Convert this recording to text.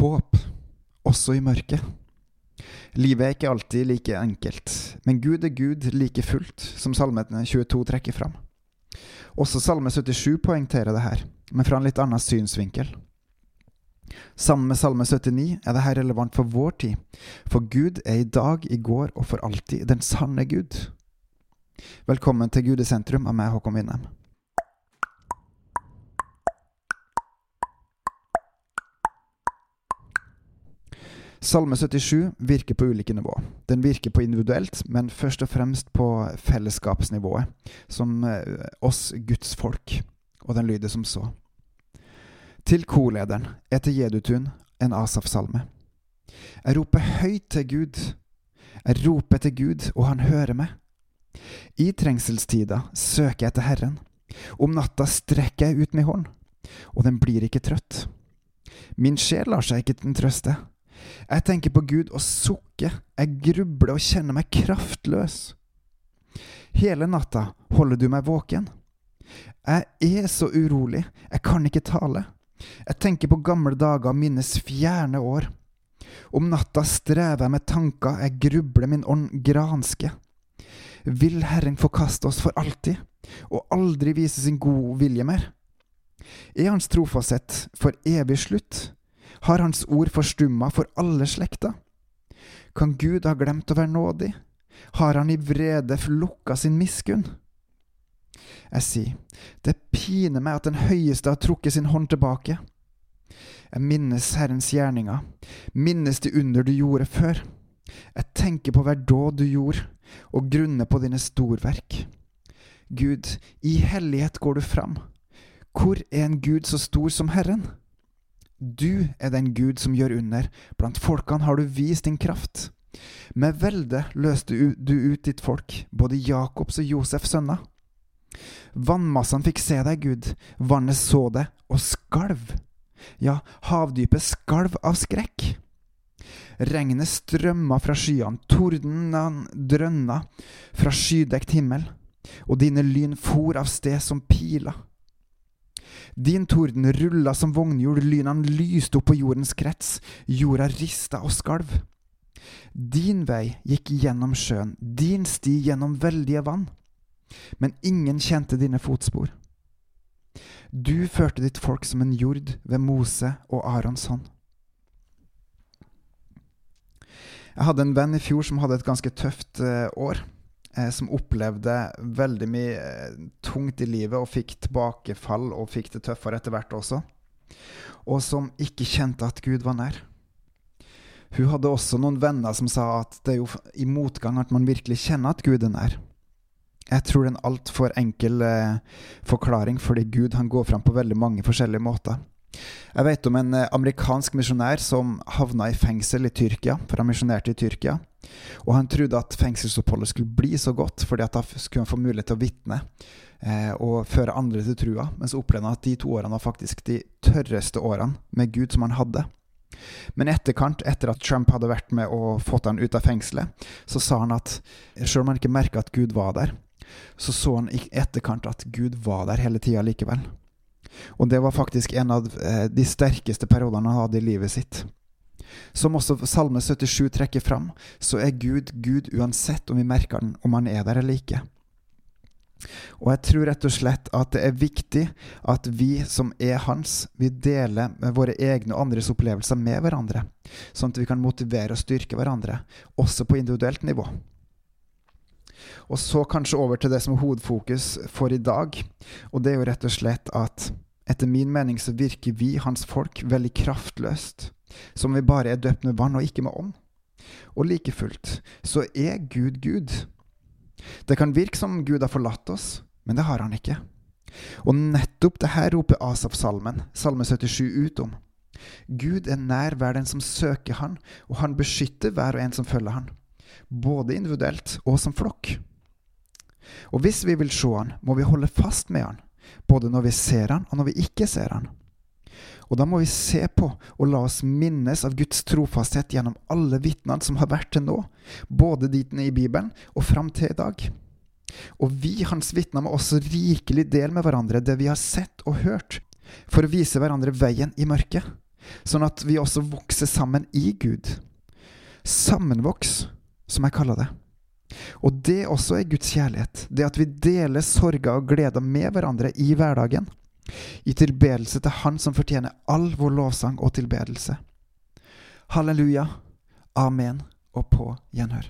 Håp, også i mørket. Livet er ikke alltid like enkelt, men Gud er Gud like fullt, som salmene 22 trekker fram. Også Salme 77 poengterer det her, men fra en litt annen synsvinkel. Sammen med Salme 79 er dette relevant for vår tid, for Gud er i dag, i går og for alltid den sanne Gud. Velkommen til Gud i sentrum av meg, Håkon Winnem. Salme 77 virker på ulike nivå. Den virker på individuelt, men først og fremst på fellesskapsnivået, som eh, oss Guds folk, og den lyder som så. Til korlederen etter Jedutun en Asaf-salme. Jeg roper høyt til Gud. Jeg roper til Gud, og han hører meg. I trengselstida søker jeg etter Herren. Om natta strekker jeg ut min hånd, og den blir ikke trøtt. Min sjel lar seg ikke trøste. Jeg tenker på Gud og sukker, jeg grubler og kjenner meg kraftløs. Hele natta holder du meg våken. Jeg er så urolig, jeg kan ikke tale. Jeg tenker på gamle dager minnes fjerne år. Om natta strever jeg med tanker, jeg grubler min ånd granske. Vil Herren forkaste oss for alltid, og aldri vise sin gode vilje mer? Er Hans trofasthet for evig slutt? Har Hans ord forstumma for alle slekter? Kan Gud ha glemt å være nådig? Har Han i vrede lukka sin miskunn? Jeg sier, det piner meg at Den høyeste har trukket sin hånd tilbake. Jeg minnes Herrens gjerninger, minnes de under du gjorde før. Jeg tenker på hver dåd du gjorde, og grunner på dine storverk. Gud, i hellighet går du fram. Hvor er en Gud så stor som Herren? Du er den Gud som gjør under, blant folkene har du vist din kraft. Med velde løste du ut ditt folk, både Jakobs og Josefs sønner. Vannmassene fikk se deg, Gud, vannet så det og skalv. Ja, havdypet skalv av skrekk. Regnet strømma fra skyene, tordenen drønna fra skydekt himmel, og dine lyn for av sted som piler. Din torden rulla som vognhjul, lynene lyste opp på jordens krets, jorda rista og skalv. Din vei gikk gjennom sjøen, din sti gjennom veldige vann, men ingen kjente dine fotspor. Du førte ditt folk som en jord ved Mose og Arons hånd. Jeg hadde en venn i fjor som hadde et ganske tøft uh, år. Eh, som opplevde veldig mye eh, tungt i livet og fikk tilbakefall og fikk det tøffere etter hvert også. Og som ikke kjente at Gud var nær. Hun hadde også noen venner som sa at det er jo i motgang at man virkelig kjenner at Gud er nær. Jeg tror det er en altfor enkel eh, forklaring, fordi Gud han går fram på veldig mange forskjellige måter. Jeg vet om en amerikansk misjonær som havna i fengsel i Tyrkia, for han misjonerte i Tyrkia. Og han trodde at fengselsoppholdet skulle bli så godt, fordi at da skulle han få mulighet til å vitne eh, og føre andre til trua. Men så opplevde han at de to årene var faktisk de tørreste årene med Gud som han hadde. Men etterkant, etter at Trump hadde vært med og fått han ut av fengselet, så sa han at selv om han ikke merka at Gud var der, så så han i etterkant at Gud var der hele tida likevel. Og det var faktisk en av eh, de sterkeste periodene han hadde i livet sitt. Som også Salme 77 trekker fram, så er Gud Gud uansett om vi merker den, om han er der eller ikke. Og jeg tror rett og slett at det er viktig at vi som er hans, vi deler våre egne og andres opplevelser med hverandre, sånn at vi kan motivere og styrke hverandre, også på individuelt nivå. Og så kanskje over til det som er hovedfokus for i dag. Og det er jo rett og slett at etter min mening så virker vi, hans folk, veldig kraftløst. Som vi bare er døpt med vann og ikke med ånd. Og like fullt så er Gud Gud. Det kan virke som Gud har forlatt oss, men det har han ikke. Og nettopp det her roper Asaf-salmen, salme 77, ut om. Gud er nær hver den som søker han, og han beskytter hver og en som følger han både individuelt og som flokk. Og hvis vi vil se han, må vi holde fast med han, både når vi ser han og når vi ikke ser han. Og da må vi se på og la oss minnes av Guds trofasthet gjennom alle vitnene som har vært til nå, både dit i Bibelen og fram til i dag. Og vi, hans vitner, må også rikelig dele med hverandre det vi har sett og hørt, for å vise hverandre veien i mørket, sånn at vi også vokser sammen i Gud. Sammenvoks, som jeg kaller det. Og det også er Guds kjærlighet. Det at vi deler sorger og gleder med hverandre i hverdagen. I tilbedelse til Han som fortjener all vår lovsang og tilbedelse. Halleluja, amen og på gjenhør.